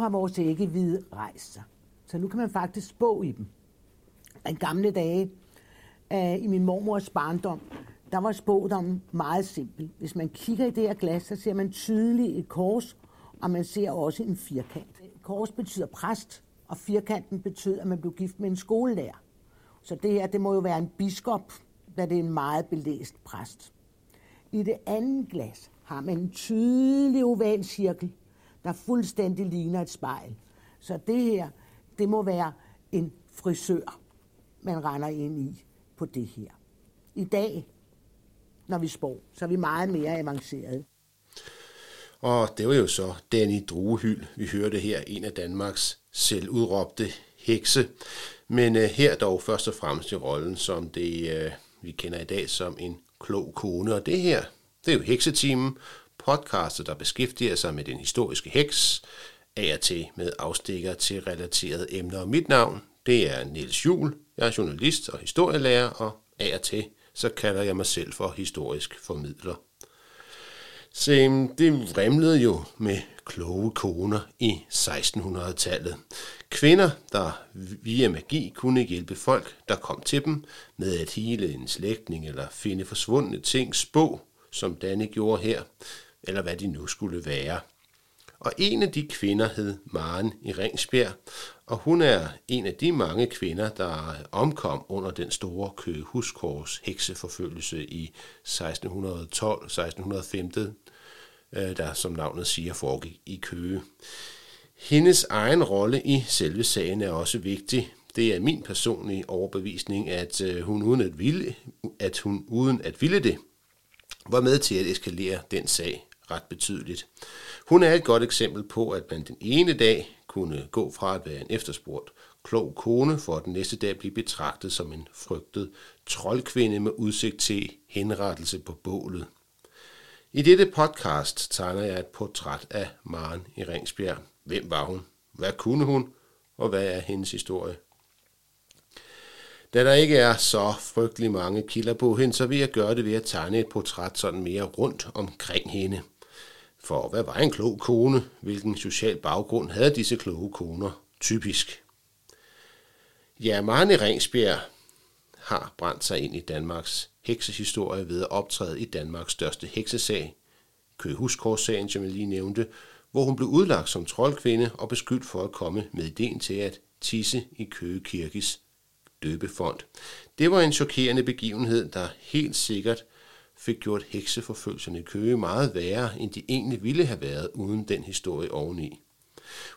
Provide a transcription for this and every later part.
Nu har vores æggehvide rejst sig, så nu kan man faktisk spå i dem. I gamle dage, øh, i min mormors barndom, der var spådommen meget simpel. Hvis man kigger i det her glas, så ser man tydeligt et kors, og man ser også en firkant. Kors betyder præst, og firkanten betyder, at man blev gift med en skolelærer. Så det her, det må jo være en biskop, da det er en meget belæst præst. I det andet glas har man en tydelig oval cirkel, der fuldstændig ligner et spejl. Så det her, det må være en frisør, man render ind i på det her. I dag, når vi spår, så er vi meget mere avanceret. Og det var jo så Danny Druehyld, vi hørte her, en af Danmarks selvudråbte hekse. Men uh, her dog først og fremmest i rollen som det, uh, vi kender i dag som en klog kone. Og det her, det er jo Heksetimen, podcastet, der beskæftiger sig med den historiske heks, af og til med afstikker til relaterede emner. Mit navn, det er Niels Jul. Jeg er journalist og historielærer, og af og til så kalder jeg mig selv for historisk formidler. Så det vrimlede jo med kloge koner i 1600-tallet. Kvinder, der via magi kunne hjælpe folk, der kom til dem med at hele en slægtning eller finde forsvundne ting spå, som Danne gjorde her, eller hvad de nu skulle være. Og en af de kvinder hed Maren i Ringsbjerg, og hun er en af de mange kvinder, der omkom under den store Køge Huskors hekseforfølgelse i 1612-1615, øh, der som navnet siger foregik i Køge. Hendes egen rolle i selve sagen er også vigtig. Det er min personlige overbevisning, at øh, hun uden at ville, at hun uden at ville det, var med til at eskalere den sag ret betydeligt. Hun er et godt eksempel på, at man den ene dag kunne gå fra at være en efterspurgt klog kone, for at den næste dag blive betragtet som en frygtet troldkvinde med udsigt til henrettelse på bålet. I dette podcast tegner jeg et portræt af Maren i Ringsbjerg. Hvem var hun? Hvad kunne hun? Og hvad er hendes historie? Da der ikke er så frygtelig mange kilder på hende, så vil jeg gøre det ved at tegne et portræt sådan mere rundt omkring hende. For hvad var en klog kone? Hvilken social baggrund havde disse kloge koner? Typisk. Ja, Marne Ringsbjerg har brændt sig ind i Danmarks heksehistorie ved at optræde i Danmarks største heksesag, Køhuskorssagen, som jeg lige nævnte, hvor hun blev udlagt som troldkvinde og beskyldt for at komme med ideen til at tisse i Køge Kirkes døbefond. Det var en chokerende begivenhed, der helt sikkert fik gjort hekseforfølgelserne i Køge meget værre, end de egentlig ville have været uden den historie oveni.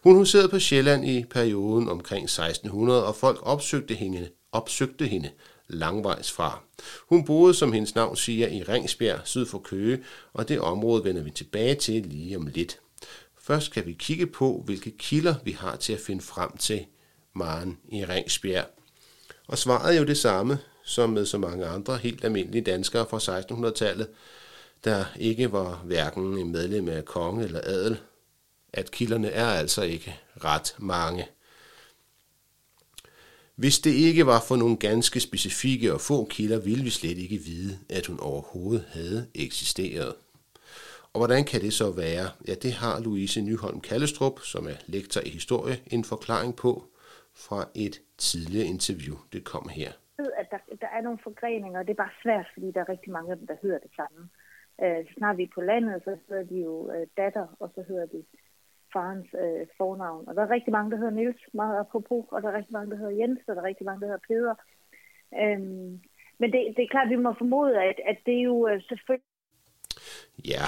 Hun huserede på Sjælland i perioden omkring 1600, og folk opsøgte hende, opsøgte hende langvejs fra. Hun boede, som hendes navn siger, i Ringsbjerg syd for Køge, og det område vender vi tilbage til lige om lidt. Først skal vi kigge på, hvilke kilder vi har til at finde frem til Maren i Ringsbjerg. Og svaret er jo det samme, som med så mange andre helt almindelige danskere fra 1600-tallet, der ikke var hverken en medlem af konge eller adel, at kilderne er altså ikke ret mange. Hvis det ikke var for nogle ganske specifikke og få kilder, ville vi slet ikke vide, at hun overhovedet havde eksisteret. Og hvordan kan det så være? Ja, det har Louise Nyholm Kallestrup, som er lektor i historie, en forklaring på fra et tidligere interview. Det kom her at der, der er nogle forgreninger, og det er bare svært, fordi der er rigtig mange af dem, der hedder det samme. Øh, snart vi er på landet, så hedder de jo øh, datter, og så hedder de farens øh, fornavn. Og der er rigtig mange, der hedder Niels, meget apropos, og der er rigtig mange, der hedder Jens, og der er rigtig mange, der hedder Peder. Øhm, men det, det er klart, at vi må formode, at, at det er jo øh, selvfølgelig... Ja,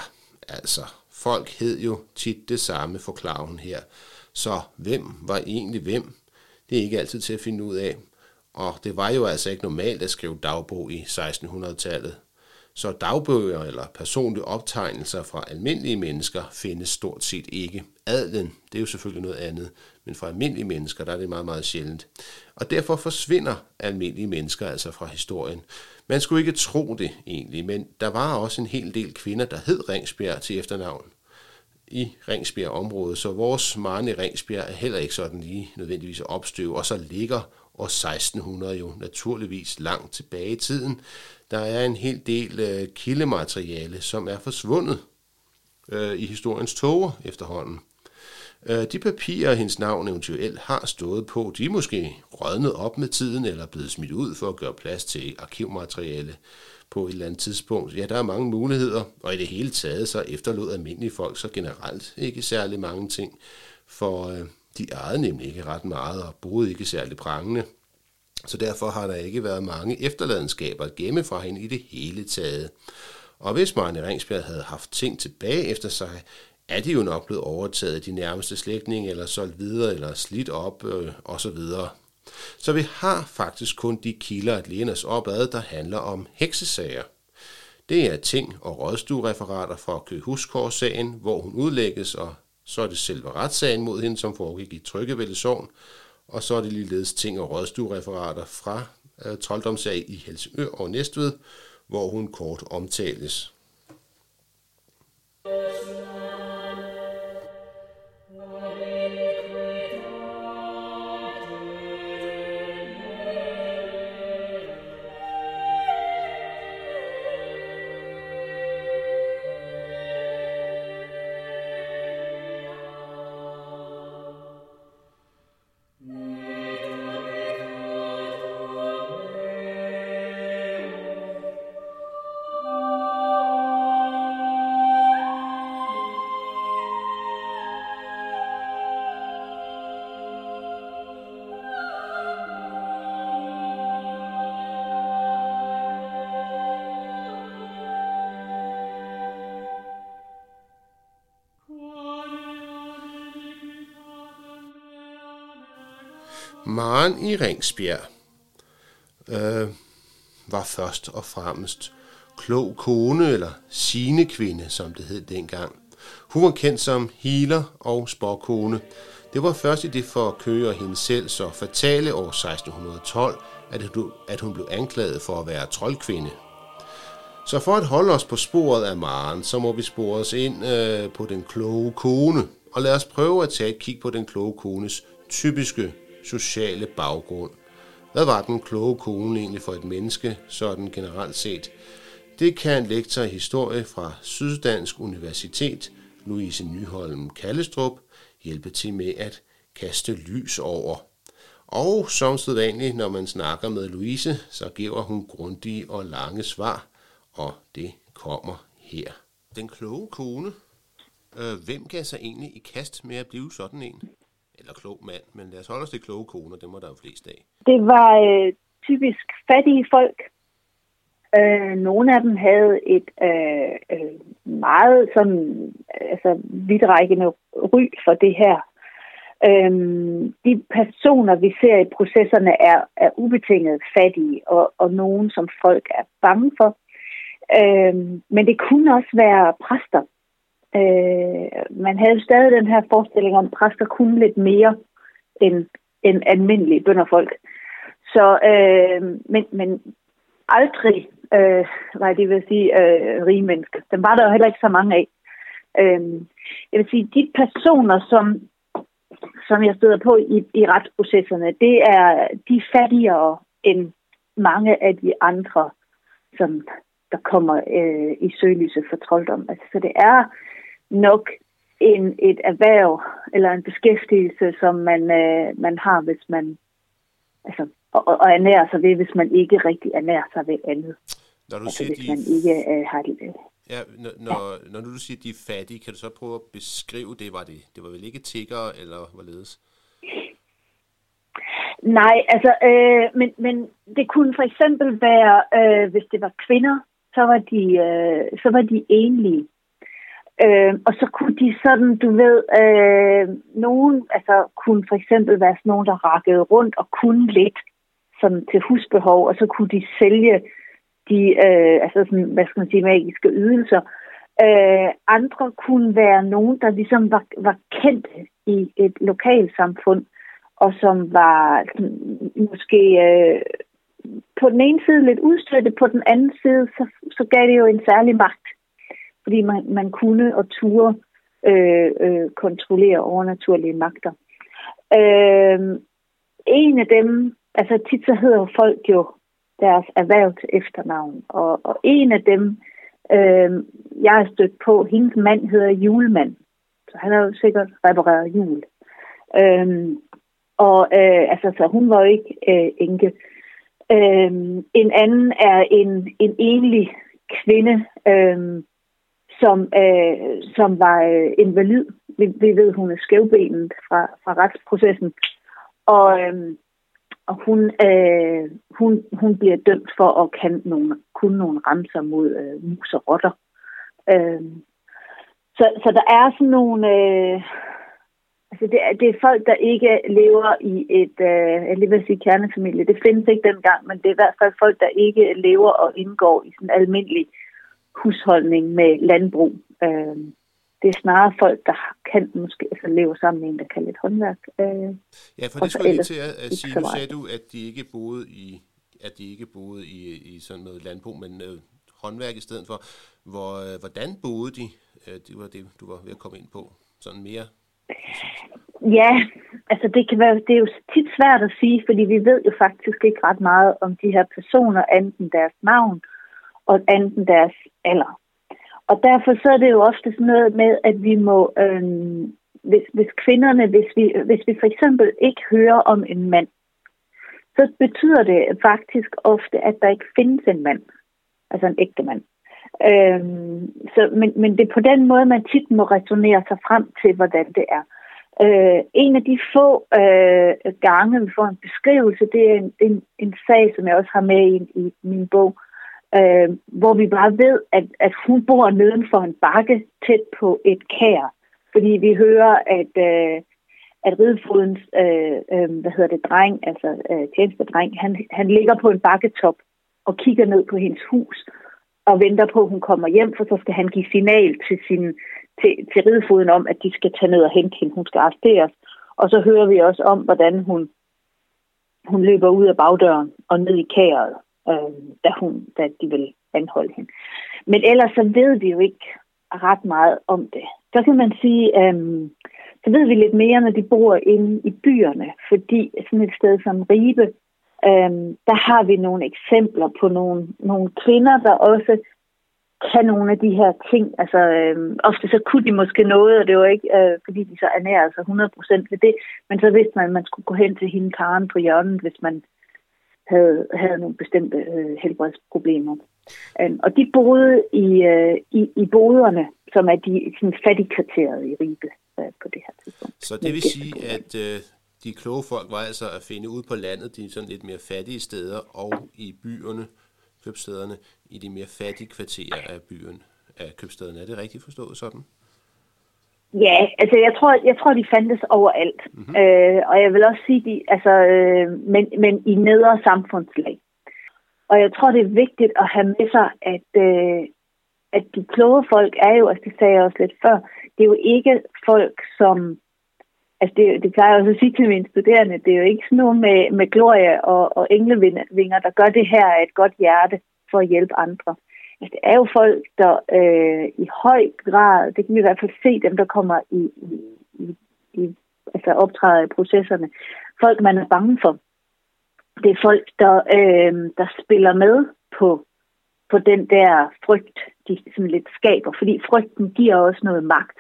altså, folk hed jo tit det samme, forklarer hun her. Så hvem var egentlig hvem? Det er ikke altid til at finde ud af. Og det var jo altså ikke normalt at skrive dagbog i 1600-tallet. Så dagbøger eller personlige optegnelser fra almindelige mennesker findes stort set ikke. Adlen, det er jo selvfølgelig noget andet, men for almindelige mennesker, der er det meget, meget sjældent. Og derfor forsvinder almindelige mennesker altså fra historien. Man skulle ikke tro det egentlig, men der var også en hel del kvinder, der hed Ringsbjerg til efternavn i Ringsbjerg-området, så vores Marne Ringsbjerg er heller ikke sådan lige nødvendigvis opstøv, og så ligger og 1600 jo naturligvis langt tilbage i tiden. Der er en hel del øh, kildemateriale, som er forsvundet øh, i historiens toger efterhånden. Øh, de papirer, hendes navn eventuelt har stået på, de er måske rådnet op med tiden eller blevet smidt ud for at gøre plads til arkivmateriale på et eller andet tidspunkt. Ja, der er mange muligheder, og i det hele taget så efterlod almindelige folk så generelt ikke særlig mange ting, for øh, de ejede nemlig ikke ret meget og boede ikke særlig prangende. Så derfor har der ikke været mange efterladenskaber at gemme fra hende i det hele taget. Og hvis Marne Ringsbjerg havde haft ting tilbage efter sig, er de jo nok blevet overtaget af de nærmeste slægtninge, eller solgt videre, eller slidt op, øh, osv. Så vi har faktisk kun de kilder at læne os opad, der handler om heksesager. Det er ting og rådstuereferater fra Køhuskårdssagen, hvor hun udlægges, og så er det selve retssagen mod hende, som foregik i Tryggevælde Sogn, og så er det ligeledes ting og rådstuereferater fra øh, trolddomssag i Helsingør og Næstved, hvor hun kort omtales. Maren i Ringsbjerg øh, var først og fremmest klog kone, eller sine kvinde, som det hed dengang. Hun var kendt som healer og sporkone. Det var først i det for Køge og hende selv så fatale år 1612, at hun blev anklaget for at være troldkvinde. Så for at holde os på sporet af Maren, så må vi spore os ind øh, på den kloge kone, og lad os prøve at tage et kig på den kloge kones typiske sociale baggrund. Hvad var den kloge kone egentlig for et menneske, sådan generelt set? Det kan lektor i historie fra Syddansk Universitet, Louise Nyholm Kallestrup, hjælpe til med at kaste lys over. Og som sædvanligt, når man snakker med Louise, så giver hun grundige og lange svar, og det kommer her. Den kloge kone. Øh, hvem gav sig egentlig i kast med at blive sådan en? Eller klog mand, men lad os holde os til kloge koner, dem var der jo flest af. Det var øh, typisk fattige folk. Øh, nogle af dem havde et øh, øh, meget sådan, altså vidtrækkende ry for det her. Øh, de personer, vi ser i processerne, er, er ubetinget fattige, og, og nogen, som folk er bange for. Øh, men det kunne også være præster, Øh, man havde stadig den her forestilling om, at præster kunne lidt mere end, end almindelige bønderfolk. Så, øh, men, men aldrig, øh, var det vil sige, øh, rige mennesker. Dem var der jo heller ikke så mange af. Øh, jeg vil sige, de personer, som, som jeg støder på i, i retsprocesserne, det er de fattigere end mange af de andre, som der kommer øh, i søgelyset for trolddom. Altså, så det er nok en, et erhverv eller en beskæftigelse, som man, øh, man har, hvis man altså, og, og ernærer sig ved, hvis man ikke rigtig ernærer sig ved andet. Når du altså, siger, hvis de... man ikke øh, har det. Ja, når, når, ja. når du siger, at de er fattige, kan du så prøve at beskrive det? Var det, det var vel ikke tiggere, eller hvorledes? Nej, altså, øh, men, men det kunne for eksempel være, øh, hvis det var kvinder, så var de, øh, så var de enlige. Øh, og så kunne de sådan, du ved, øh, nogen, altså kunne for eksempel være sådan nogen, der rakkede rundt og kunne lidt sådan til husbehov, og så kunne de sælge de, øh, altså sådan, hvad skal man sige, magiske ydelser. Øh, andre kunne være nogen, der ligesom var, var kendt i et lokalsamfund, og som var sådan, måske øh, på den ene side lidt udstødte, på den anden side, så, så gav det jo en særlig magt fordi man, man kunne og turde øh, øh, kontrollere overnaturlige magter. Øh, en af dem, altså tit så hedder folk jo deres erhverv til efternavn, og, og en af dem, øh, jeg har stødt på, hendes mand hedder Julemand. Så Han har jo sikkert repareret jul. Øh, og øh, altså, så hun var jo ikke øh, enke. Øh, en anden er en, en enlig kvinde, øh, som, øh, som var øh, invalid. Vi, vi ved, hun er skævbenet fra, fra retsprocessen. Og, øh, og hun, øh, hun, hun bliver dømt for at kan nogle, kunne nogle ramser mod øh, mus og rotter. Øh, så, så der er sådan nogle... Øh, altså det, er, det er folk, der ikke lever i et, øh, jeg vil sige kernefamilie. Det findes ikke dengang, men det er i hvert fald folk, der ikke lever og indgår i sådan en almindelig husholdning med landbrug. Øh, det er snarere folk, der kan måske altså, leve sammen med en, der kan lidt håndværk. Øh, ja, for det skulle jeg til at, at sige. Nu sagde du, at de ikke boede i, at de ikke boede i, i sådan noget landbrug, men øh, håndværk i stedet for. Hvor, øh, hvordan boede de? Øh, det var det, du var ved at komme ind på. Sådan mere Ja, altså det kan være, det er jo tit svært at sige, fordi vi ved jo faktisk ikke ret meget om de her personer, enten deres navn og enten deres alder. Og derfor så er det jo ofte sådan noget med, at vi må, øh, hvis, hvis kvinderne, hvis vi, hvis vi for eksempel ikke hører om en mand, så betyder det faktisk ofte, at der ikke findes en mand, altså en ægte mand. Øhm, så, men, men det er på den måde, man tit må resonere sig frem til, hvordan det er. Øh, en af de få øh, gange, vi får en beskrivelse, det er en, en, en sag, som jeg også har med i, i min bog, øh, hvor vi bare ved, at, at hun bor neden for en bakke tæt på et kær. Fordi vi hører, at, øh, at ridefodens øh, øh, hvad hedder det, dreng, altså øh, tjenestedreng, han, han ligger på en bakketop og kigger ned på hendes hus og venter på, at hun kommer hjem, for så skal han give signal til, sin, til, til ridefoden om, at de skal tage ned og hente hende. Hun skal arresteres. Og så hører vi også om, hvordan hun, hun løber ud af bagdøren og ned i kæret øh, da, hun, da de vil anholde hende. Men ellers så ved vi jo ikke ret meget om det. Så kan man sige, øh, så ved vi lidt mere, når de bor inde i byerne, fordi sådan et sted som Ribe, øh, der har vi nogle eksempler på nogle, nogle kvinder, der også kan nogle af de her ting. Altså, øh, ofte så kunne de måske noget, og det var ikke, øh, fordi de så ernærede sig 100% ved det, men så vidste man, at man skulle gå hen til hende Karen på hjørnet, hvis man havde, havde nogle bestemte øh, helbredsproblemer. Um, og de boede i, øh, i, i boderne, som er de sådan fattige kriterier i Ribe øh, på det her tidspunkt. Så det vil sige, at øh, de kloge folk var altså at finde ud på landet, de sådan lidt mere fattige steder, og i byerne, købstederne, i de mere fattige kvarterer af byen, af købstederne. Er det rigtigt forstået sådan? Ja, altså jeg tror, jeg tror de fandtes overalt. Mm-hmm. Øh, og jeg vil også sige, de, altså, øh, men, men i nedre samfundslag. Og jeg tror, det er vigtigt at have med sig, at, øh, at de kloge folk er jo, altså det sagde jeg også lidt før, det er jo ikke folk, som... Altså det, det plejer jeg også at sige til mine studerende, det er jo ikke sådan noget med, med glorie og, og englevinger, der gør det her af et godt hjerte for at hjælpe andre. Altså, det er jo folk, der øh, i høj grad, det kan vi i hvert fald se, dem der kommer i, i, i, i altså optræder i processerne, folk man er bange for. Det er folk, der, øh, der spiller med på, på den der frygt, de sådan lidt skaber, fordi frygten giver også noget magt.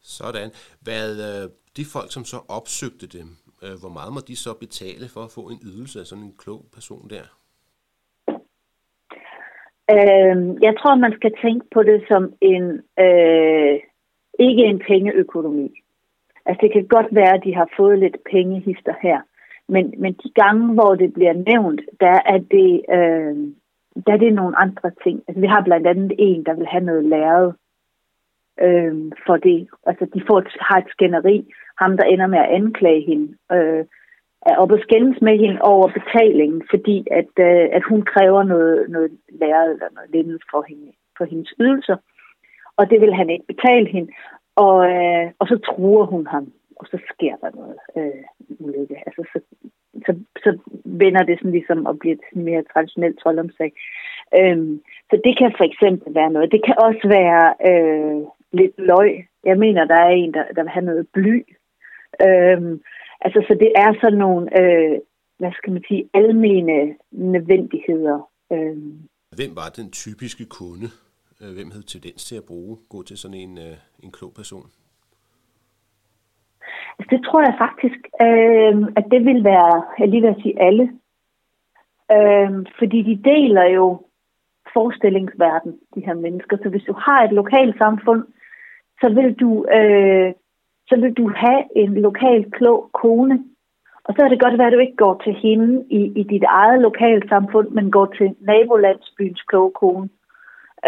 Sådan. Hvad øh, de folk, som så opsøgte dem, øh, hvor meget må de så betale for at få en ydelse af sådan en klog person der? Øh, jeg tror, man skal tænke på det som en øh, ikke en pengeøkonomi. Altså det kan godt være, at de har fået lidt pengehister her, men, men de gange, hvor det bliver nævnt, der er det, øh, der er det nogle andre ting. Altså vi har blandt andet en, der vil have noget læret øh, for det. Altså de får har et skænderi, ham der ender med at anklage hende. Øh, er oppe og skændes med hende over betalingen, fordi at, øh, at hun kræver noget, noget lærer eller noget lignende for, hende, for hendes ydelser. Og det vil han ikke betale hende. Og, øh, og så truer hun ham, og så sker der noget øh, ulykke. Altså, så, så, så vender det sådan ligesom og bliver et mere traditionelt troldomsag. Øhm, så det kan for eksempel være noget. Det kan også være øh, lidt løg. Jeg mener, der er en, der, der vil have noget bly. Øhm, Altså, så det er sådan nogle, øh, hvad skal man sige, almene nødvendigheder. Øh. Hvem var den typiske kunde? Øh, hvem havde tendens til at bruge, gå til sådan en, øh, en klog person? Altså, det tror jeg faktisk, øh, at det vil være, jeg lige vil sige alle. Øh, fordi de deler jo forestillingsverden, de her mennesker. Så hvis du har et lokalt samfund, så vil du, øh, så vil du have en lokal klog kone. Og så er det godt være, at du ikke går til hende i, i dit eget lokalsamfund, men går til nabolandsbyens kloge kone.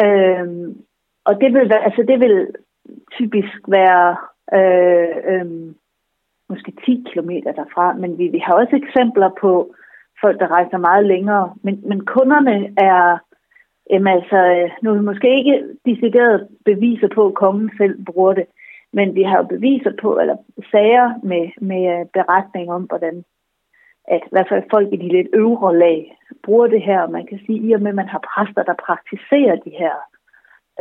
Øhm, og det vil, være, altså det vil typisk være øh, øh, måske 10 km derfra, men vi, vi har også eksempler på folk, der rejser meget længere. Men, men kunderne er, jamen altså, øh, nu er vi måske ikke decideret beviser på, at kongen selv bruger det, men vi har jo beviser på, eller sager med, med øh, beretning om, hvordan at i hvert fald folk i de lidt øvre lag bruger det her. Man kan sige, i og med, at man har præster, der praktiserer de her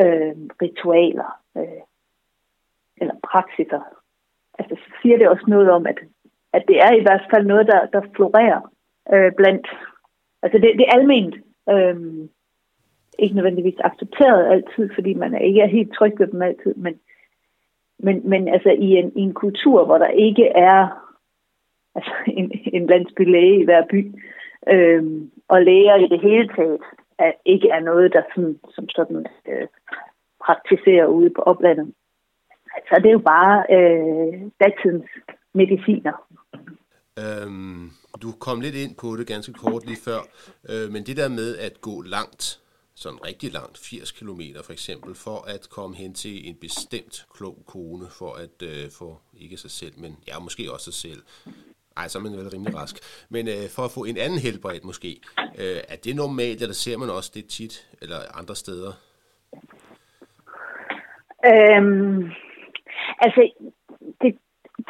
øh, ritualer øh, eller praksiser, altså så siger det også noget om, at, at det er i hvert fald noget, der, der florerer øh, blandt, altså det, det er alment, øh, ikke nødvendigvis accepteret altid, fordi man ikke er helt tryg ved dem altid, men, men, men altså i en, i en kultur, hvor der ikke er altså en, en landsbylæge i hver by, øhm, og læger i det hele taget, er, ikke er noget, der sådan, som sådan øh, praktiserer ude på oplandet. Så det er jo bare øh, datidens mediciner. Øhm, du kom lidt ind på det ganske kort lige før, øh, men det der med at gå langt, sådan rigtig langt, 80 km for eksempel, for at komme hen til en bestemt klog kone, for at øh, få, ikke sig selv, men ja, måske også sig selv, ej, så er man vel rimelig rask. Men øh, for at få en anden helbred måske, øh, er det normalt, eller ser man også det tit, eller andre steder? Øhm, altså, det,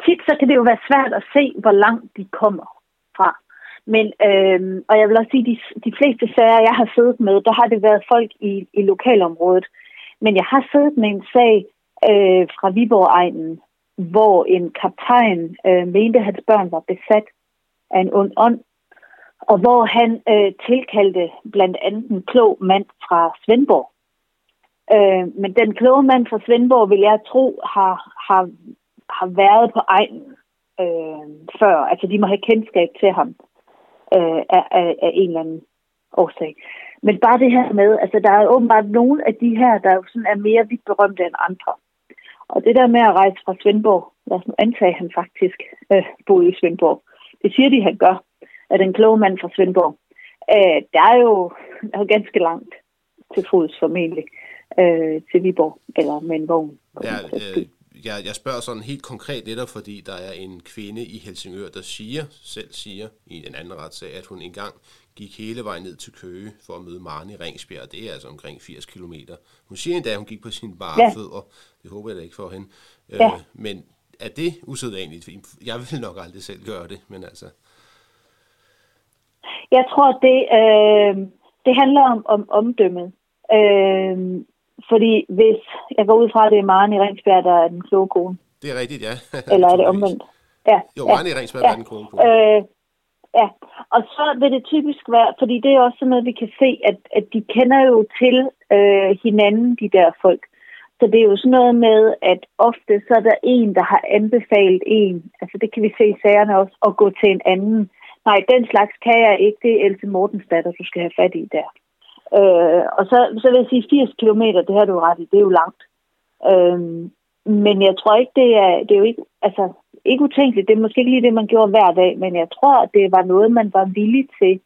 tit så kan det jo være svært at se, hvor langt de kommer fra. Men, øhm, og jeg vil også sige, de, de fleste sager, jeg har siddet med, der har det været folk i, i lokalområdet. Men jeg har siddet med en sag øh, fra Viborg-egnen, hvor en kaptajn øh, mente, at hans børn var besat af en ond ånd, og hvor han øh, tilkaldte blandt andet en klog mand fra Svendborg. Øh, men den kloge mand fra Svendborg, vil jeg tro, har, har, har været på egnen øh, før. Altså, de må have kendskab til ham øh, af, af, af en eller anden årsag. Men bare det her med, altså der er åbenbart nogle af de her, der jo sådan er mere vidt berømte end andre. Og det der med at rejse fra Svendborg, lad os nu antage, at han faktisk øh, boede i Svendborg. Det siger de, han gør, at den kloge mand fra Svendborg. Øh, der er jo er ganske langt til fods formentlig øh, til Viborg, eller med en vogn. Ja, øh, jeg, jeg spørger sådan helt konkret netop, fordi der er en kvinde i Helsingør, der siger, selv siger i en anden retssag, at hun engang gik hele vejen ned til Køge for at møde Maren i Ringsbjerg. Det er altså omkring 80 km. Hun siger endda, at hun gik på sine bare ja. fødder. Det håber jeg da ikke for hende. Øh, ja. Øh, men er det usædvanligt? Jeg vil nok aldrig selv gøre det, men altså... Jeg tror, det, øh, det handler om, om omdømmet. Øh, fordi hvis jeg går ud fra, at det er Maren i Ringsbjerg, der er den kloge kone. Det er rigtigt, ja. Eller er det omvendt? Ja. Jo, Maren i Ringsbjerg ja. er den kloge kone. Øh, ja, og så vil det typisk være, fordi det er også sådan noget, vi kan se, at, at de kender jo til øh, hinanden, de der folk. Så det er jo sådan noget med, at ofte så er der en, der har anbefalet en, altså det kan vi se i sagerne også, at gå til en anden. Nej, den slags kan jeg ikke, det er Else Mortens datter, du skal have fat i der. Øh, og så, så vil jeg sige, 80 km, det har du ret i, det er jo langt. Øh, men jeg tror ikke, det er, det er jo ikke, altså, ikke utænkeligt. Det er måske ikke lige det, man gjorde hver dag, men jeg tror, at det var noget, man var villig til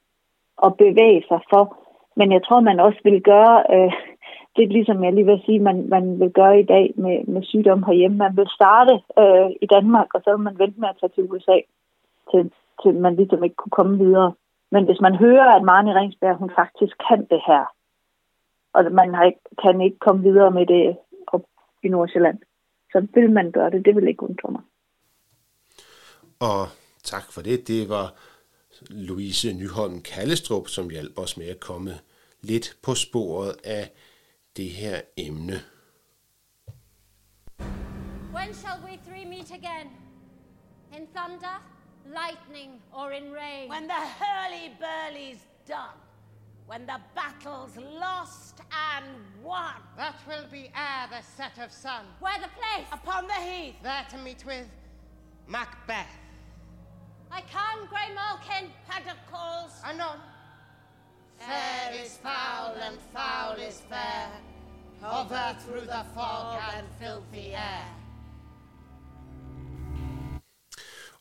at bevæge sig for. Men jeg tror, man også vil gøre, øh, det er ligesom jeg lige vil sige, man, man vil gøre i dag med, med sygdom herhjemme. Man vil starte øh, i Danmark, og så vil man vente med at tage til USA, til, til man ligesom ikke kunne komme videre. Men hvis man hører, at Marne Ringsberg, hun faktisk kan det her, og man har ikke, kan ikke komme videre med det op i Nordsjælland, så vil man gøre det. Det vil ikke undre mig. Og tak for det. Det var Louise Nyholm Kallestrup, som hjalp os med at komme lidt på sporet af det her emne. When shall we three meet again? In thunder, lightning, or in rain? When the hurly-burly's done. When the battle's lost and won. That will be ere the set of sun. Where the place? Upon the heath. There to meet with Macbeth. I can, Grey Malkin, Pentacles. Anon. Fair is foul and foul is fair. Hover through the fog and filthy air.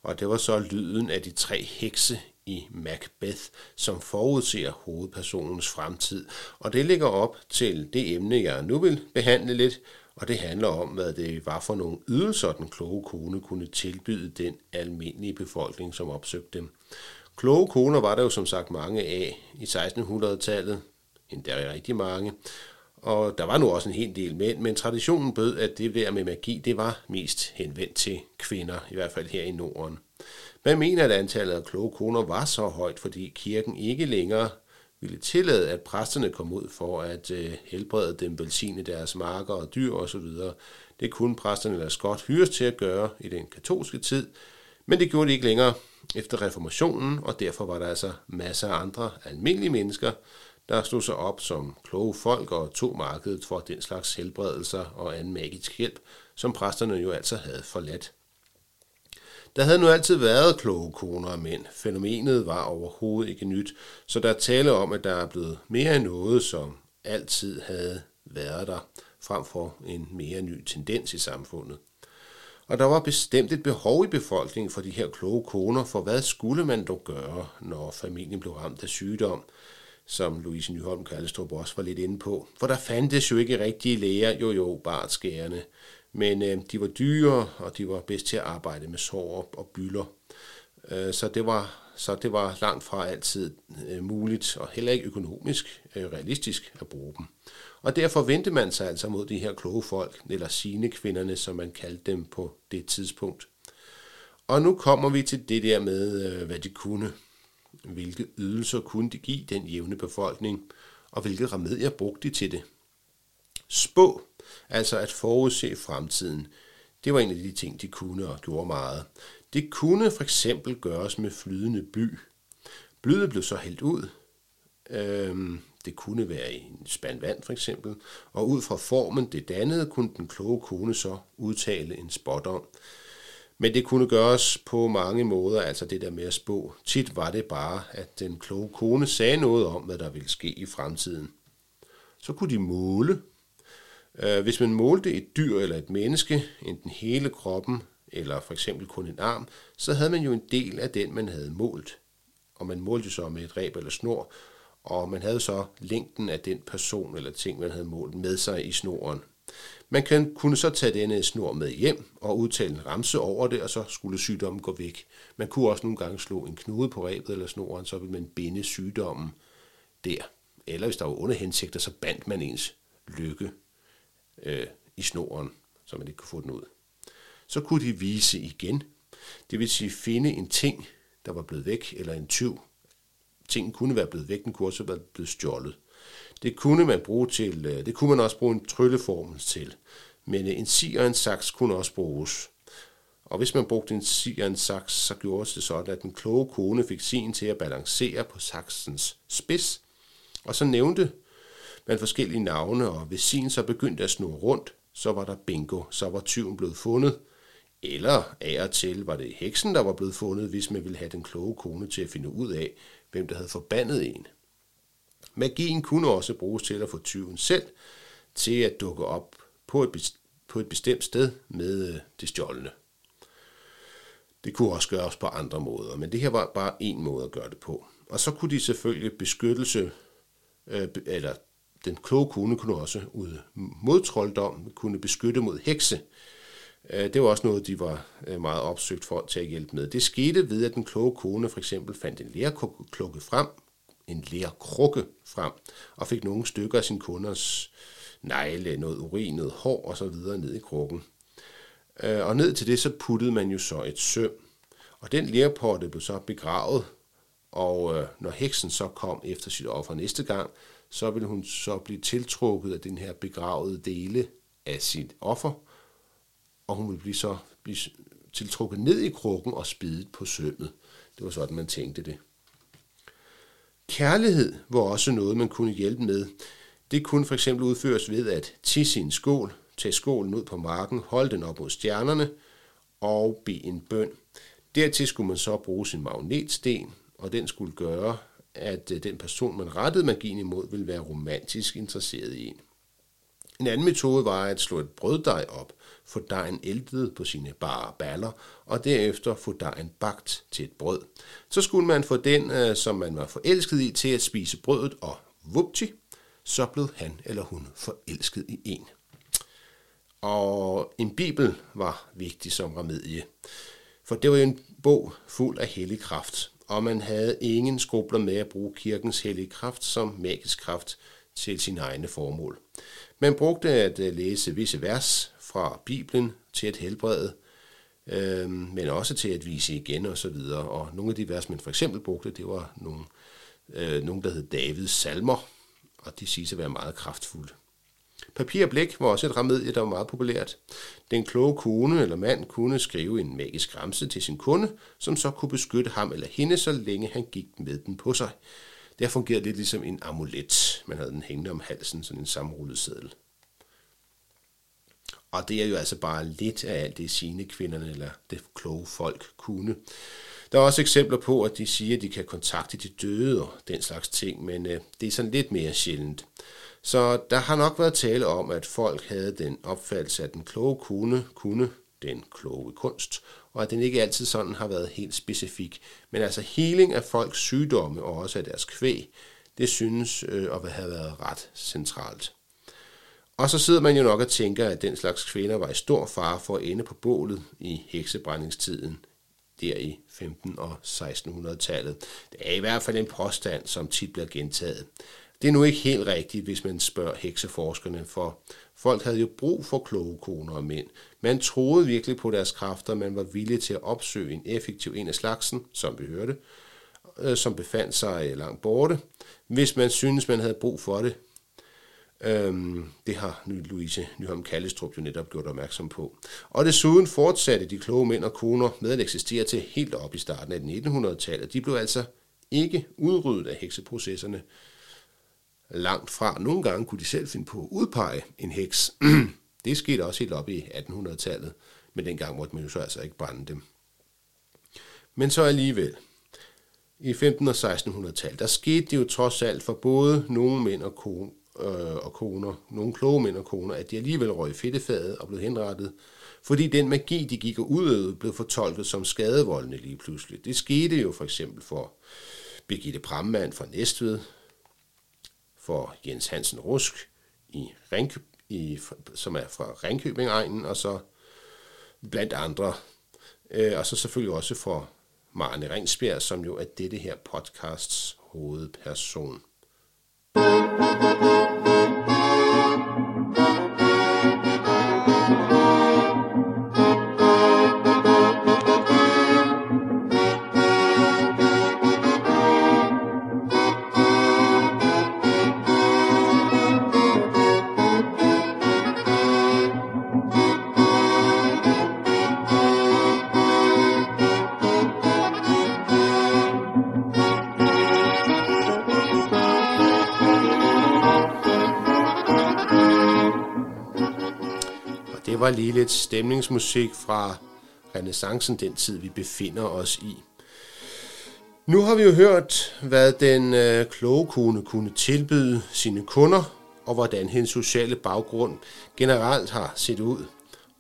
Og det var så lyden af de tre hekse i Macbeth, som forudser hovedpersonens fremtid. Og det ligger op til det emne, jeg nu vil behandle lidt, og det handler om, hvad det var for nogle ydelser, den kloge kone kunne tilbyde den almindelige befolkning, som opsøgte dem. Kloge koner var der jo som sagt mange af i 1600-tallet, endda rigtig mange, og der var nu også en hel del mænd, men traditionen bød, at det der med magi, det var mest henvendt til kvinder, i hvert fald her i Norden. Man mener, at antallet af kloge koner var så højt, fordi kirken ikke længere ville tillade, at præsterne kom ud for at øh, helbrede dem, velsigne deres marker og dyr osv. Det kunne præsterne eller skot hyres til at gøre i den katolske tid, men det gjorde de ikke længere efter reformationen, og derfor var der altså masser af andre almindelige mennesker, der stod sig op som kloge folk og tog markedet for den slags helbredelser og anden magisk hjælp, som præsterne jo altså havde forladt. Der havde nu altid været kloge koner og mænd. Fænomenet var overhovedet ikke nyt, så der er tale om, at der er blevet mere end noget, som altid havde været der, frem for en mere ny tendens i samfundet. Og der var bestemt et behov i befolkningen for de her kloge koner, for hvad skulle man dog gøre, når familien blev ramt af sygdom, som Louise Nyholm Kallestrup også var lidt inde på. For der fandtes jo ikke rigtige læger, jo jo, bare skærende. Men øh, de var dyre, og de var bedst til at arbejde med sår og bylder. Øh, så, det var, så det var langt fra altid øh, muligt, og heller ikke økonomisk øh, realistisk at bruge dem. Og derfor vendte man sig altså mod de her kloge folk, eller sine kvinderne, som man kaldte dem på det tidspunkt. Og nu kommer vi til det der med, øh, hvad de kunne. Hvilke ydelser kunne de give den jævne befolkning, og hvilke remedier brugte de til det. Spå, altså at forudse fremtiden, det var en af de ting, de kunne og gjorde meget. Det kunne for eksempel gøres med flydende by. Blyet blev så hældt ud. Øhm, det kunne være i en spand vand for eksempel, og ud fra formen det dannede, kunne den kloge kone så udtale en spot om. Men det kunne gøres på mange måder, altså det der med at spå. Tit var det bare, at den kloge kone sagde noget om, hvad der ville ske i fremtiden. Så kunne de måle. Øh, hvis man målte et dyr eller et menneske, enten hele kroppen eller for eksempel kun en arm, så havde man jo en del af den, man havde målt. Og man målte så med et reb eller snor, og man havde så længden af den person eller ting, man havde målt med sig i snoren. Man kan, kunne så tage denne snor med hjem og udtale en ramse over det, og så skulle sygdommen gå væk. Man kunne også nogle gange slå en knude på rebet eller snoren, så ville man binde sygdommen der. Eller hvis der var underhensigter, så bandt man ens lykke øh, i snoren, så man ikke kunne få den ud. Så kunne de vise igen, det vil sige finde en ting, der var blevet væk, eller en tyv. Tingen kunne være blevet væk, den kunne også være blevet stjålet. Det kunne man bruge til, øh, det kunne man også bruge en trylleformel til. Men øh, en si og en saks kunne også bruges. Og hvis man brugte en si og en saks, så gjorde det sådan, at den kloge kone fik sin til at balancere på saksens spids. Og så nævnte man forskellige navne, og hvis sin så begyndte at snurre rundt, så var der bingo, så var tyven blevet fundet. Eller af og til var det heksen, der var blevet fundet, hvis man ville have den kloge kone til at finde ud af, hvem der havde forbandet en. Magien kunne også bruges til at få tyven selv til at dukke op på et, på et bestemt sted med øh, det stjålne. Det kunne også gøres på andre måder, men det her var bare en måde at gøre det på. Og så kunne de selvfølgelig beskyttelse, øh, eller den kloge kone kunne også ud mod trolddom, kunne beskytte mod hekse. Øh, det var også noget, de var øh, meget opsøgt for til at hjælpe med. Det skete ved, at den kloge kone for eksempel fandt en lærklukke frem, en lærkrukke frem, og fik nogle stykker af sin kunders negle, noget urin, noget hår og så videre ned i krukken. Øh, og ned til det, så puttede man jo så et søm. Og den lærpotte blev så begravet, og øh, når heksen så kom efter sit offer næste gang, så ville hun så blive tiltrukket af den her begravede dele af sit offer, og hun ville blive så blive tiltrukket ned i krukken og spidet på sømmet. Det var sådan, man tænkte det. Kærlighed var også noget, man kunne hjælpe med. Det kunne for eksempel udføres ved at tisse i en skål, tage skålen ud på marken, holde den op mod stjernerne, og bede en bøn. Dertil skulle man så bruge sin magnetsten, og den skulle gøre, at øh, den person, man rettede magien imod, ville være romantisk interesseret i en. En anden metode var at slå et brøddej op, få dejen æltet på sine bare baller, og derefter få dejen bagt til et brød. Så skulle man få den, øh, som man var forelsket i, til at spise brødet, og vupti, så blev han eller hun forelsket i en. Og en bibel var vigtig som remedie, for det var jo en bog fuld af hellig kraft, og man havde ingen skrubler med at bruge kirkens hellige kraft som magisk kraft til sine egne formål. Man brugte at øh, læse visse vers fra Bibelen til at helbrede, øh, men også til at vise igen og så videre. Og nogle af de vers, man for eksempel brugte, det var nogle, øh, nogle der hed Davids salmer, og de siges at være meget kraftfulde. Papir og blæk var også et remedie, der var meget populært. Den kloge kone eller mand kunne skrive en magisk ramse til sin kunde, som så kunne beskytte ham eller hende, så længe han gik med den på sig. Det har fungeret lidt ligesom en amulet. Man havde den hængende om halsen, sådan en sammenrullet seddel. Og det er jo altså bare lidt af alt det sine kvinderne eller det kloge folk kunne. Der er også eksempler på, at de siger, at de kan kontakte de døde og den slags ting, men øh, det er sådan lidt mere sjældent. Så der har nok været tale om, at folk havde den opfattelse, at den kloge kunne kunne den kloge kunst, og at den ikke altid sådan har været helt specifik. Men altså healing af folks sygdomme og også af deres kvæg, det synes øh, at have været ret centralt. Og så sidder man jo nok og tænker, at den slags kvinder var i stor fare for at ende på bålet i heksebrændingstiden, der i 15- og 1600-tallet. Det er i hvert fald en påstand, som tit bliver gentaget. Det er nu ikke helt rigtigt, hvis man spørger hekseforskerne, for folk havde jo brug for kloge koner og mænd. Man troede virkelig på deres kræfter, man var villig til at opsøge en effektiv en af slagsen, som vi hørte, øh, som befandt sig langt borte, hvis man synes man havde brug for det. Øhm, det har Louise Nyholm Kallestrup jo netop gjort opmærksom på. Og desuden fortsatte de kloge mænd og koner med at eksistere til helt op i starten af 1900-tallet. De blev altså ikke udryddet af hekseprocesserne, langt fra. Nogle gange kunne de selv finde på at udpege en heks. det skete også helt op i 1800-tallet, men dengang måtte man jo så altså ikke brænde dem. Men så alligevel, i 15- og 1600-tallet, der skete det jo trods alt for både nogle mænd og, øh, og koner, nogle kloge mænd og koner, at de alligevel røg fedtefadet og blev henrettet, fordi den magi, de gik og udøvede, blev fortolket som skadevoldende lige pludselig. Det skete jo for eksempel for Birgitte Brammann fra Næstved, for Jens Hansen Rusk, i Ringkøb, i, som er fra Ringkøbing-egnen, og så blandt andre. Øh, og så selvfølgelig også for Marne Ringsbjerg, som jo er dette her podcasts hovedperson. Det var lige lidt stemningsmusik fra renaissancen, den tid vi befinder os i. Nu har vi jo hørt, hvad den øh, kloge kone kunne tilbyde sine kunder, og hvordan hendes sociale baggrund generelt har set ud.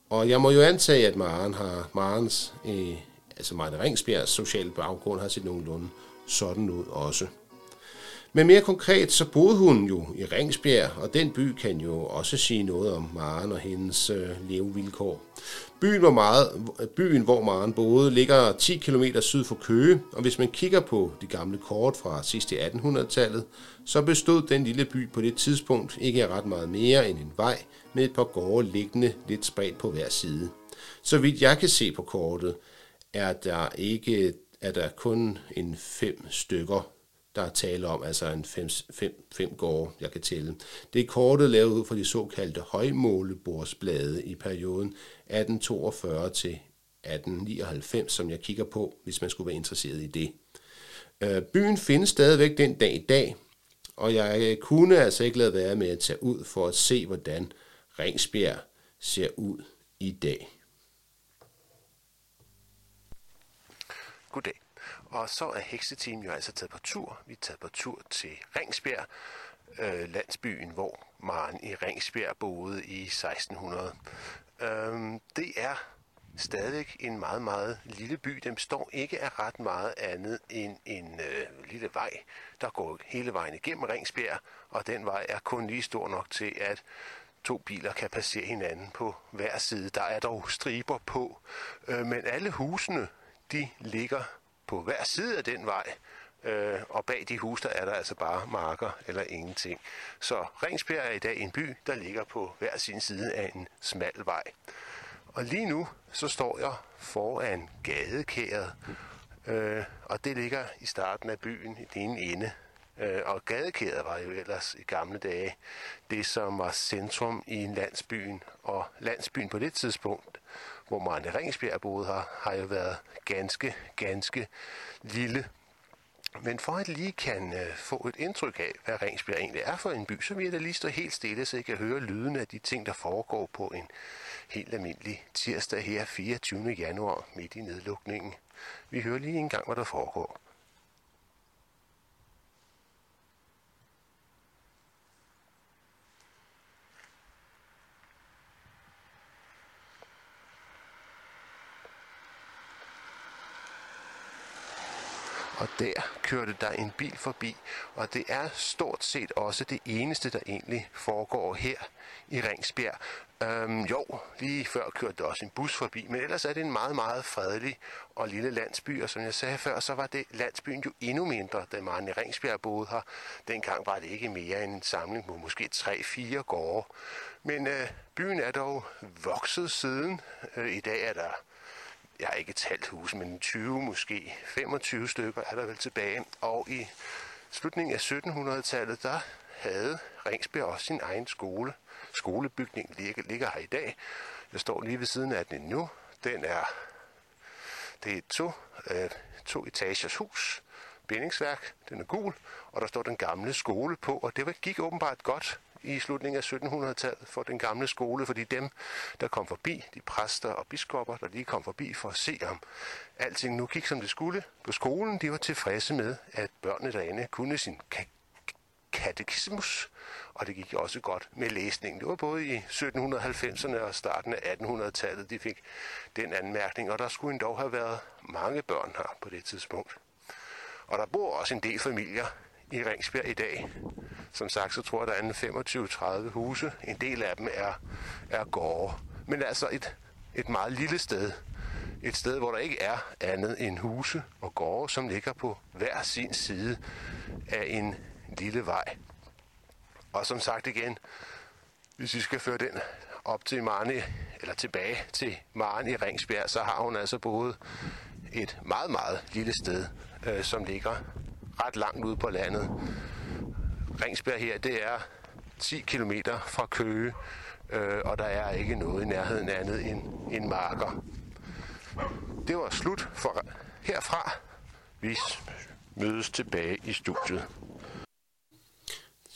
Og jeg må jo antage, at Maren har, Marens, øh, altså Maren Ringsbjergs sociale baggrund har set nogenlunde sådan ud også. Men mere konkret, så boede hun jo i Ringsbjerg, og den by kan jo også sige noget om Maren og hendes øh, levevilkår. Byen, hvor meget, byen, hvor Maren boede, ligger 10 km syd for Køge, og hvis man kigger på de gamle kort fra sidst i 1800-tallet, så bestod den lille by på det tidspunkt ikke af ret meget mere end en vej med et par gårde liggende lidt spredt på hver side. Så vidt jeg kan se på kortet, er der ikke er der kun en fem stykker der er tale om, altså en fem, fem, fem gårde, jeg kan tælle. Det er kortet lavet ud fra de såkaldte højmålebordsblade i perioden 1842 til 1899, som jeg kigger på, hvis man skulle være interesseret i det. Øh, byen findes stadigvæk den dag i dag, og jeg kunne altså ikke lade være med at tage ud for at se, hvordan Ringsbjerg ser ud i dag. goddag. Og så er hekseteam jo altså taget på tur. Vi er taget på tur til Ringsbjerg, øh, landsbyen, hvor Maren i Ringsbjerg boede i 1600. Øhm, det er stadig en meget, meget lille by. Den står ikke af ret meget andet end en øh, lille vej, der går hele vejen igennem Ringsbjerg, og den vej er kun lige stor nok til, at to biler kan passere hinanden på hver side. Der er dog striber på, øh, men alle husene, de ligger på hver side af den vej, øh, og bag de huse, der er der altså bare marker eller ingenting. Så Ringsbjerg er i dag en by, der ligger på hver sin side af en smal vej. Og lige nu, så står jeg foran gadekæret, øh, og det ligger i starten af byen i den ene ende. Øh, og gadekæret var jo ellers i gamle dage det, som var centrum i landsbyen. Og landsbyen på det tidspunkt, hvor Marne Ringsbjerg boede her, har jo været ganske, ganske lille. Men for at lige kan øh, få et indtryk af, hvad Ringsbjerg egentlig er for en by, så vil jeg da lige stå helt stille, så jeg kan høre lyden af de ting, der foregår på en helt almindelig tirsdag her 24. januar midt i nedlukningen. Vi hører lige en gang, hvad der foregår. Og der kørte der en bil forbi, og det er stort set også det eneste, der egentlig foregår her i Ringsbjerg. Øhm, jo, lige før kørte der også en bus forbi, men ellers er det en meget, meget fredelig og lille landsby, og som jeg sagde før, så var det landsbyen jo endnu mindre, da man i Ringsbjerg boede her. Dengang var det ikke mere end en samling på måske 3-4 gårde. Men øh, byen er dog vokset siden. Øh, I dag er der jeg har ikke talt huse, men 20 måske, 25 stykker er der vel tilbage. Og i slutningen af 1700-tallet, der havde Ringsbjerg også sin egen skole. Skolebygningen ligger, ligger her i dag. Jeg står lige ved siden af den nu. Den er, det er et to, øh, to etagers hus, bindingsværk, den er gul, og der står den gamle skole på, og det gik åbenbart godt i slutningen af 1700-tallet for den gamle skole, fordi dem, der kom forbi, de præster og biskopper, der lige kom forbi for at se om alting nu gik som det skulle på skolen, de var tilfredse med, at børnene derinde kunne sin katekismus, og det gik også godt med læsningen. Det var både i 1790'erne og starten af 1800-tallet, de fik den anmærkning, og der skulle endda have været mange børn her på det tidspunkt. Og der bor også en del familier i Ringsbjerg i dag. Som sagt, så tror jeg, der er en 25-30 huse. En del af dem er, er gårde. Men altså et, et meget lille sted. Et sted, hvor der ikke er andet end huse og gårde, som ligger på hver sin side af en lille vej. Og som sagt igen, hvis vi skal føre den op til Marne, eller tilbage til Maren i Ringsbjerg, så har hun altså boet et meget, meget lille sted, øh, som ligger ret langt ude på landet. Ringsberg her, det er 10 km fra Køge, øh, og der er ikke noget i nærheden andet end, end marker. Det var slut for herfra. Vi mødes tilbage i studiet.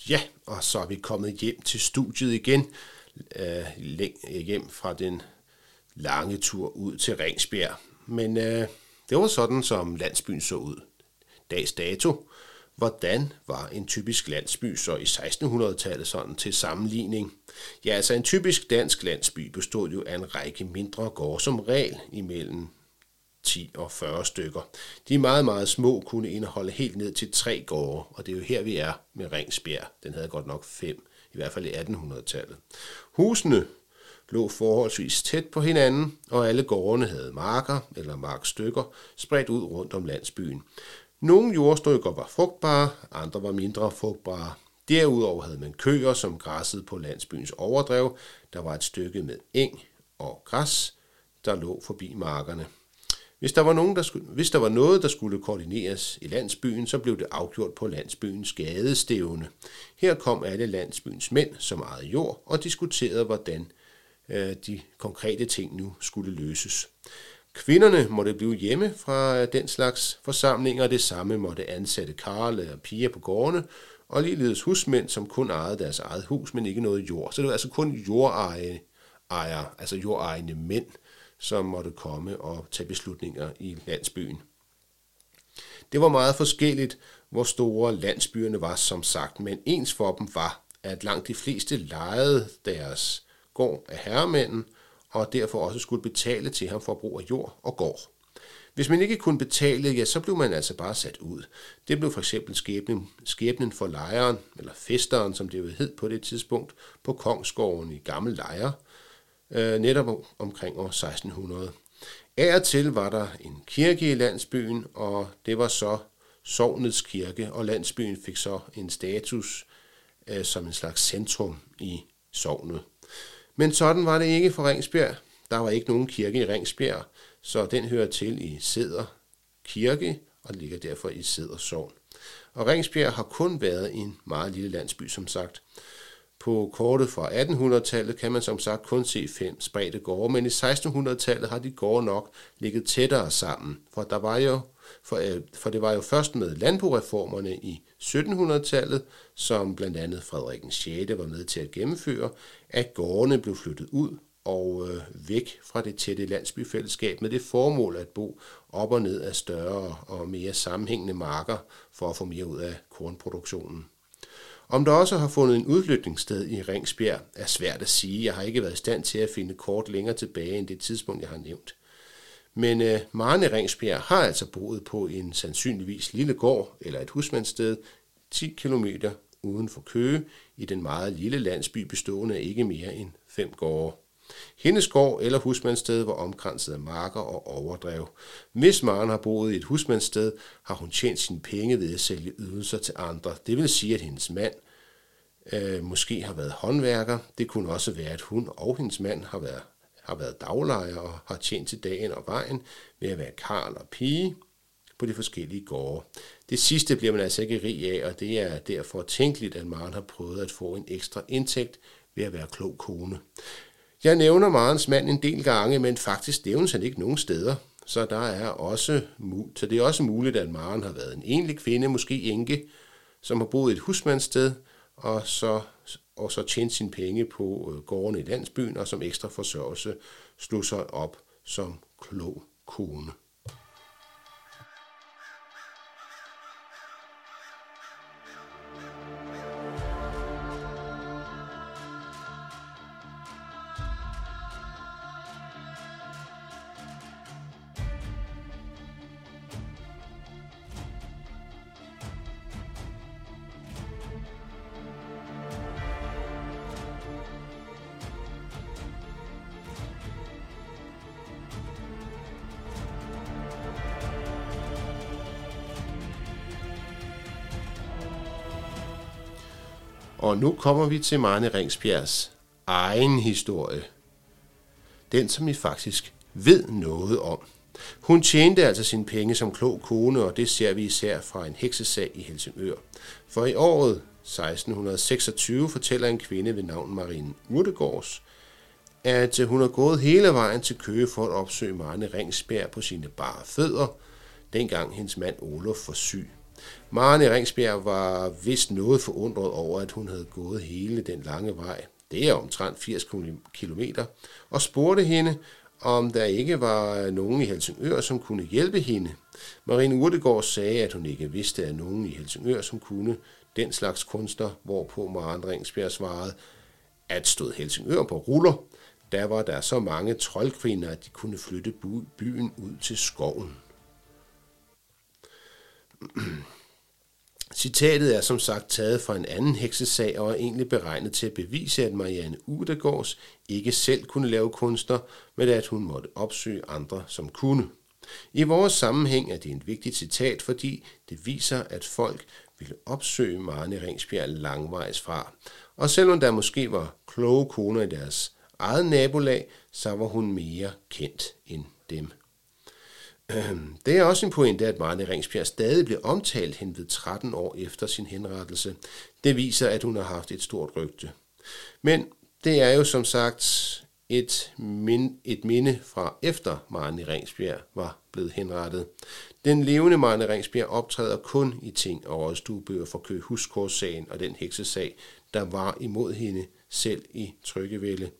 Ja, og så er vi kommet hjem til studiet igen, øh, hjem fra den lange tur ud til Ringsbjerg. Men øh, det var sådan, som landsbyen så ud dags dato. Hvordan var en typisk landsby så i 1600-tallet sådan til sammenligning? Ja, altså en typisk dansk landsby bestod jo af en række mindre gårde, som regel imellem 10 og 40 stykker. De meget, meget små kunne indeholde helt ned til tre gårde, og det er jo her, vi er med Ringsbjerg. Den havde godt nok fem, i hvert fald i 1800-tallet. Husene lå forholdsvis tæt på hinanden, og alle gårdene havde marker eller markstykker spredt ud rundt om landsbyen. Nogle jordstykker var frugtbare, andre var mindre frugtbare. Derudover havde man køer, som græssede på landsbyens overdrev. Der var et stykke med eng og græs, der lå forbi markerne. Hvis der, var nogen, der skulle, hvis der var noget, der skulle koordineres i landsbyen, så blev det afgjort på landsbyens gadestævne. Her kom alle landsbyens mænd, som ejede jord, og diskuterede, hvordan øh, de konkrete ting nu skulle løses. Kvinderne måtte blive hjemme fra den slags forsamlinger, det samme måtte ansatte karle og piger på gårdene, og ligeledes husmænd, som kun ejede deres eget hus, men ikke noget jord. Så det var altså kun jordejer, altså jordejende mænd, som måtte komme og tage beslutninger i landsbyen. Det var meget forskelligt, hvor store landsbyerne var som sagt, men ens for dem var, at langt de fleste lejede deres gård af herremanden, og derfor også skulle betale til ham for brug af jord og gård. Hvis man ikke kunne betale, ja, så blev man altså bare sat ud. Det blev for eksempel skæbnen, skæbnen for lejeren, eller festeren, som det jo hed på det tidspunkt, på Kongsgården i Gammel Lejre, øh, netop omkring år 1600. Af og til var der en kirke i landsbyen, og det var så sovnets kirke, og landsbyen fik så en status øh, som en slags centrum i sovnet. Men sådan var det ikke for Ringsbjerg. Der var ikke nogen kirke i Ringsbjerg, så den hører til i Sæder Kirke og ligger derfor i Sæder Sogn. Og Ringsbjerg har kun været en meget lille landsby, som sagt. På kortet fra 1800-tallet kan man som sagt kun se fem spredte gårde, men i 1600-tallet har de gårde nok ligget tættere sammen, for, der var jo, for, øh, for det var jo først med landboreformerne i 1700-tallet, som blandt andet Frederik 6. var med til at gennemføre, at gårdene blev flyttet ud og øh, væk fra det tætte landsbyfællesskab med det formål at bo op og ned af større og mere sammenhængende marker for at få mere ud af kornproduktionen. Om der også har fundet en udflytningssted i Ringsbjerg er svært at sige. Jeg har ikke været i stand til at finde kort længere tilbage end det tidspunkt, jeg har nævnt. Men øh, Marne Ringsbjerg har altså boet på en sandsynligvis lille gård eller et husmandssted 10 km uden for Køge i den meget lille landsby bestående af ikke mere end fem gårde. Hendes gård eller husmandssted var omkranset af marker og overdrev. Hvis Maren har boet i et husmandssted, har hun tjent sine penge ved at sælge ydelser til andre. Det vil sige, at hendes mand øh, måske har været håndværker. Det kunne også være, at hun og hendes mand har været, har været daglejer og har tjent til dagen og vejen ved at være karl og pige på de forskellige gårde. Det sidste bliver man altså ikke rig af, og det er derfor tænkeligt, at Maren har prøvet at få en ekstra indtægt ved at være klog kone. Jeg nævner Marens mand en del gange, men faktisk nævnes han ikke nogen steder. Så, der er også, så det er også muligt, at Maren har været en enlig kvinde, måske enke, som har boet et husmandssted, og så, og så tjent sine penge på øh, gården i landsbyen, og som ekstra forsørgelse slog sig op som klog kone. Kommer vi til Marne Ringsbjergs egen historie. Den, som I faktisk ved noget om. Hun tjente altså sine penge som klog kone, og det ser vi især fra en heksesag i Helsingør. For i året 1626 fortæller en kvinde ved navn Marine Urtegårds, at hun har gået hele vejen til Køge for at opsøge Marne Ringsbjerg på sine bare fødder, dengang hendes mand Olof var syg. Maren i Ringsbjerg var vist noget forundret over, at hun havde gået hele den lange vej. Det er omtrent 80 km, og spurgte hende, om der ikke var nogen i Helsingør, som kunne hjælpe hende. Marine Urtegård sagde, at hun ikke vidste af nogen i Helsingør, som kunne den slags kunster, hvorpå Maren Ringsbjerg svarede, at stod Helsingør på ruller, der var der så mange troldkvinder, at de kunne flytte byen ud til skoven. Citatet er som sagt taget fra en anden heksesag og er egentlig beregnet til at bevise, at Marianne Udegårds ikke selv kunne lave kunster, men at hun måtte opsøge andre, som kunne. I vores sammenhæng er det en vigtig citat, fordi det viser, at folk ville opsøge Marne Ringsbjerg langvejs fra. Og selvom der måske var kloge koner i deres eget nabolag, så var hun mere kendt end dem. Øhm, det er også en pointe, at Marne Ringsbjerg stadig bliver omtalt hen ved 13 år efter sin henrettelse. Det viser, at hun har haft et stort rygte. Men det er jo som sagt et, min, et minde fra efter Marne Ringsbjerg var blevet henrettet. Den levende Marne Ringsbjerg optræder kun i ting og rådstuebøger for Køge og den heksesag, der var imod hende selv i Tryggevælde.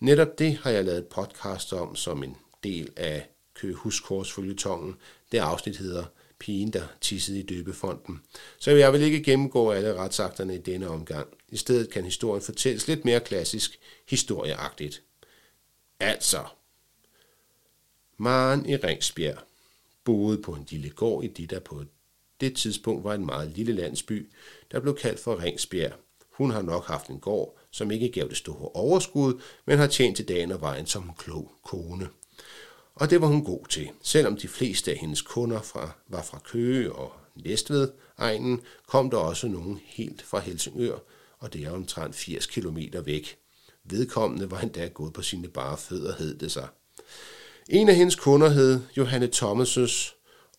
Netop det har jeg lavet podcast om som en del af Køge Huskors følgetongen. Det afsnit hedder pigen, der tissede i døbefonden. Så jeg vil ikke gennemgå alle retsakterne i denne omgang. I stedet kan historien fortælles lidt mere klassisk, historieagtigt. Altså, Maren i Ringsbjerg boede på en lille gård i det, der på det tidspunkt var en meget lille landsby, der blev kaldt for Ringsbjerg. Hun har nok haft en gård, som ikke gav det store overskud, men har tjent til dagen og vejen som en klog kone. Og det var hun god til. Selvom de fleste af hendes kunder fra, var fra Køge og Næstved egnen, kom der også nogen helt fra Helsingør, og det er omtrent 80 km væk. Vedkommende var endda gået på sine bare fødder, hed det sig. En af hendes kunder hed Johanne Thomases,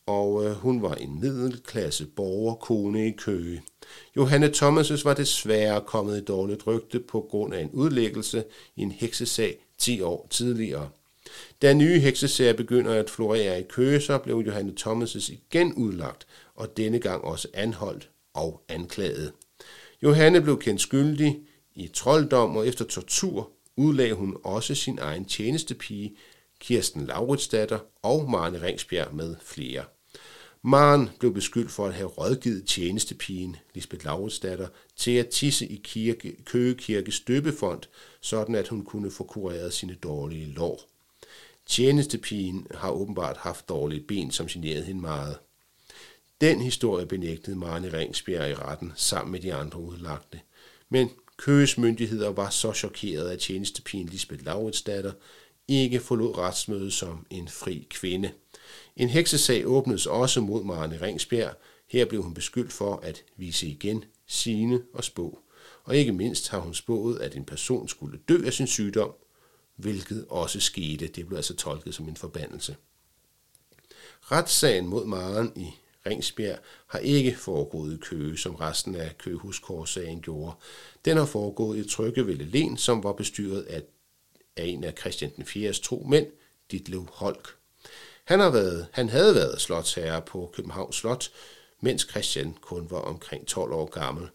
og øh, hun var en middelklasse borgerkone i Køge. Johanne Thomases var desværre kommet i dårligt rygte på grund af en udlæggelse i en heksesag 10 år tidligere. Da nye heksesager begynder at florere i Køser, blev Johanne Thomases igen udlagt, og denne gang også anholdt og anklaget. Johanne blev kendt skyldig i trolddom, og efter tortur udlagde hun også sin egen tjenestepige, Kirsten Lauritsdatter og Marne Ringsbjerg med flere. Maren blev beskyldt for at have rådgivet tjenestepigen, Lisbeth Lauritsdatter, til at tisse i kirke, Køge Kirkes døbefond, sådan at hun kunne få kureret sine dårlige lår. Tjenestepigen har åbenbart haft dårlige ben, som generede hende meget. Den historie benægtede Marne Ringsbjerg i retten sammen med de andre udlagte. Men Køges myndigheder var så chokeret, at tjenestepigen Lisbeth Lauritsdatter ikke forlod retsmødet som en fri kvinde. En heksesag åbnedes også mod Marne Ringsbjerg. Her blev hun beskyldt for at vise igen, sine og spå. Og ikke mindst har hun spået, at en person skulle dø af sin sygdom, hvilket også skete. Det blev altså tolket som en forbandelse. Retssagen mod Maren i Ringsbjerg har ikke foregået i Køge, som resten af Køgehuskårssagen gjorde. Den har foregået i Tryggevælde Len, som var bestyret af, af en af Christian den 4. tro mænd, Ditlev Holk. Han, har været, han havde været slotsherre på Københavns Slot, mens Christian kun var omkring 12 år gammel,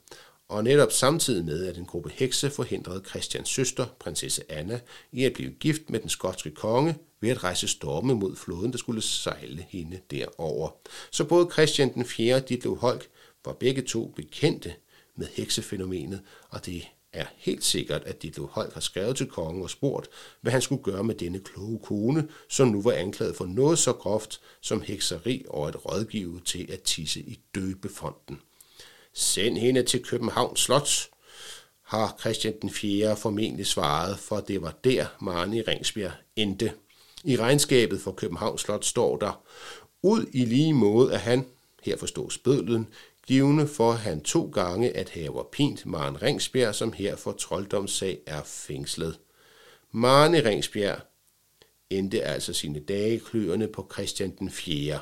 og netop samtidig med, at en gruppe hekse forhindrede Christians søster, prinsesse Anna, i at blive gift med den skotske konge ved at rejse storme mod floden, der skulle sejle hende derover. Så både Christian den 4. og Ditlev Holk var begge to bekendte med heksefænomenet, og det er helt sikkert, at Ditlev Holk har skrevet til kongen og spurgt, hvad han skulle gøre med denne kloge kone, som nu var anklaget for noget så groft som hekseri og et rådgive til at tisse i døbefonden. Send hende til Københavns Slot, har Christian den 4. formentlig svaret, for det var der Marne Ringsbjerg endte. I regnskabet for Københavns Slot står der, ud i lige måde at han, her forstås bødlen, givende for han to gange at have pint Maren Ringsbjerg, som her for trolddomssag er fængslet. Maren Ringsbjerg endte altså sine dage kløerne på Christian den 4.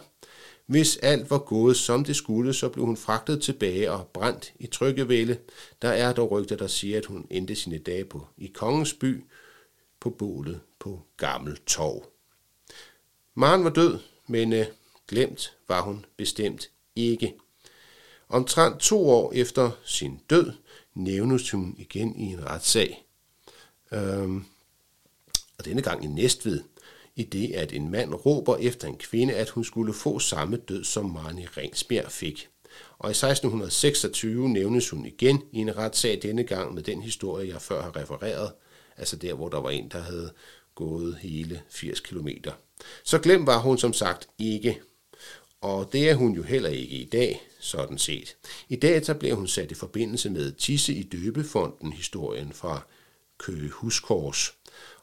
Hvis alt var gået som det skulle, så blev hun fragtet tilbage og brændt i Tryggevælde. Der er dog rygter, der siger, at hun endte sine dage på i Kongens by på bålet på Gammel Torv. Maren var død, men øh, glemt var hun bestemt ikke. Omtrent to år efter sin død nævnes hun igen i en retssag. Øhm, og denne gang i Næstved, i det at en mand råber efter en kvinde, at hun skulle få samme død, som Marni Ringsbjerg fik. Og i 1626 nævnes hun igen i en retssag denne gang med den historie, jeg før har refereret, altså der, hvor der var en, der havde gået hele 80 km. Så glem var hun som sagt ikke. Og det er hun jo heller ikke i dag, sådan set. I dag så bliver hun sat i forbindelse med Tisse i døbefonden historien fra Køge Huskors.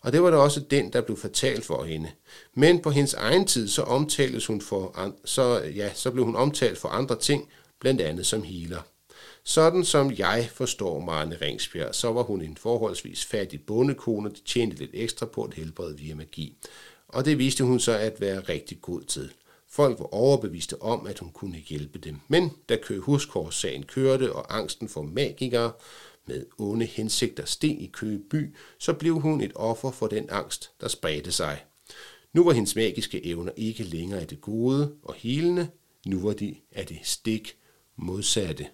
Og det var da også den, der blev fortalt for hende. Men på hendes egen tid, så omtales hun for, så, ja, så blev hun omtalt for andre ting, blandt andet som healer. Sådan som jeg forstår Marne Ringsbjerg, så var hun en forholdsvis fattig bondekone, der tjente lidt ekstra på at helbrede via magi. Og det viste hun så at være rigtig god til. Folk var overbeviste om, at hun kunne hjælpe dem. Men da Køge Huskors-sagen kørte, og angsten for magikere med onde hensigter steg i Køge by, så blev hun et offer for den angst, der spredte sig. Nu var hendes magiske evner ikke længere af det gode og helende, nu var de af det stik modsatte.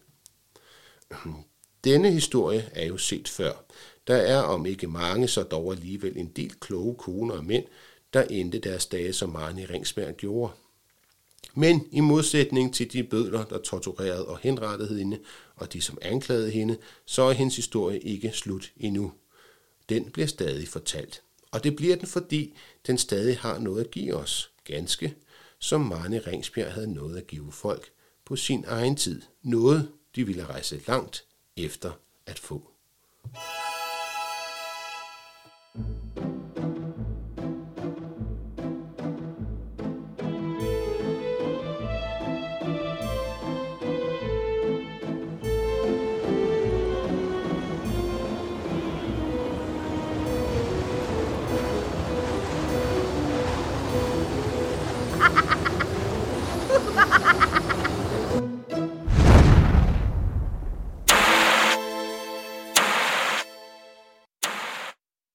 Denne historie er jo set før. Der er om ikke mange, så dog alligevel en del kloge koner og mænd, der endte deres dage som Marne Ringsberg gjorde. Men i modsætning til de bødler, der torturerede og henrettede hende, og de, som anklagede hende, så er hendes historie ikke slut endnu. Den bliver stadig fortalt. Og det bliver den, fordi den stadig har noget at give os, ganske som Marne Ringsbjerg havde noget at give folk på sin egen tid. Noget, de ville rejse langt efter at få. thank you